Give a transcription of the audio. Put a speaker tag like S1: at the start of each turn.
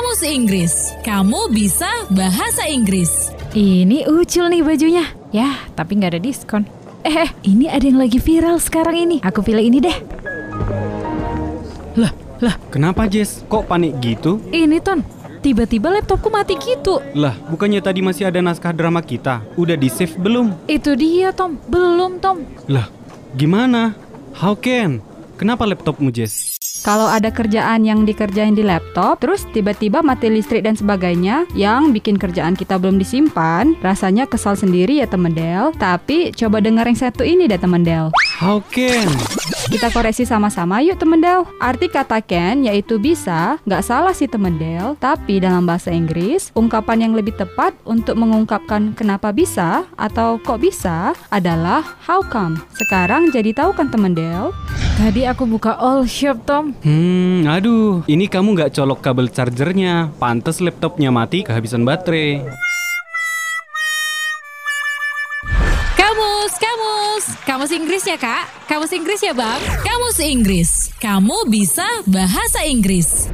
S1: Kamus Inggris. Kamu bisa bahasa Inggris.
S2: Ini ucul nih bajunya. Ya, tapi nggak ada diskon. Eh, eh, ini ada yang lagi viral sekarang ini. Aku pilih ini deh.
S3: Lah, lah, kenapa Jess? Kok panik gitu?
S2: Ini Ton, tiba-tiba laptopku mati gitu.
S3: Lah, bukannya tadi masih ada naskah drama kita? Udah di-save belum?
S2: Itu dia Tom, belum Tom.
S3: Lah, gimana? How can? Kenapa laptopmu Jess?
S4: Kalau ada kerjaan yang dikerjain di laptop, terus tiba-tiba mati listrik dan sebagainya, yang bikin kerjaan kita belum disimpan, rasanya kesal sendiri ya temen Del. Tapi coba denger yang satu ini deh temen Del.
S3: How can?
S4: Kita koreksi sama-sama yuk temen Del. Arti kata can yaitu bisa, nggak salah sih temen Del, tapi dalam bahasa Inggris, ungkapan yang lebih tepat untuk mengungkapkan kenapa bisa atau kok bisa adalah how come. Sekarang jadi tahu kan temen Del?
S2: Tadi aku buka all shop Tom.
S3: Hmm, aduh, ini kamu nggak colok kabel chargernya. Pantes laptopnya mati kehabisan baterai.
S1: Kamus, kamus. Kamus Inggris ya, Kak? Kamus Inggris ya, Bang? Kamus Inggris. Kamu bisa bahasa Inggris.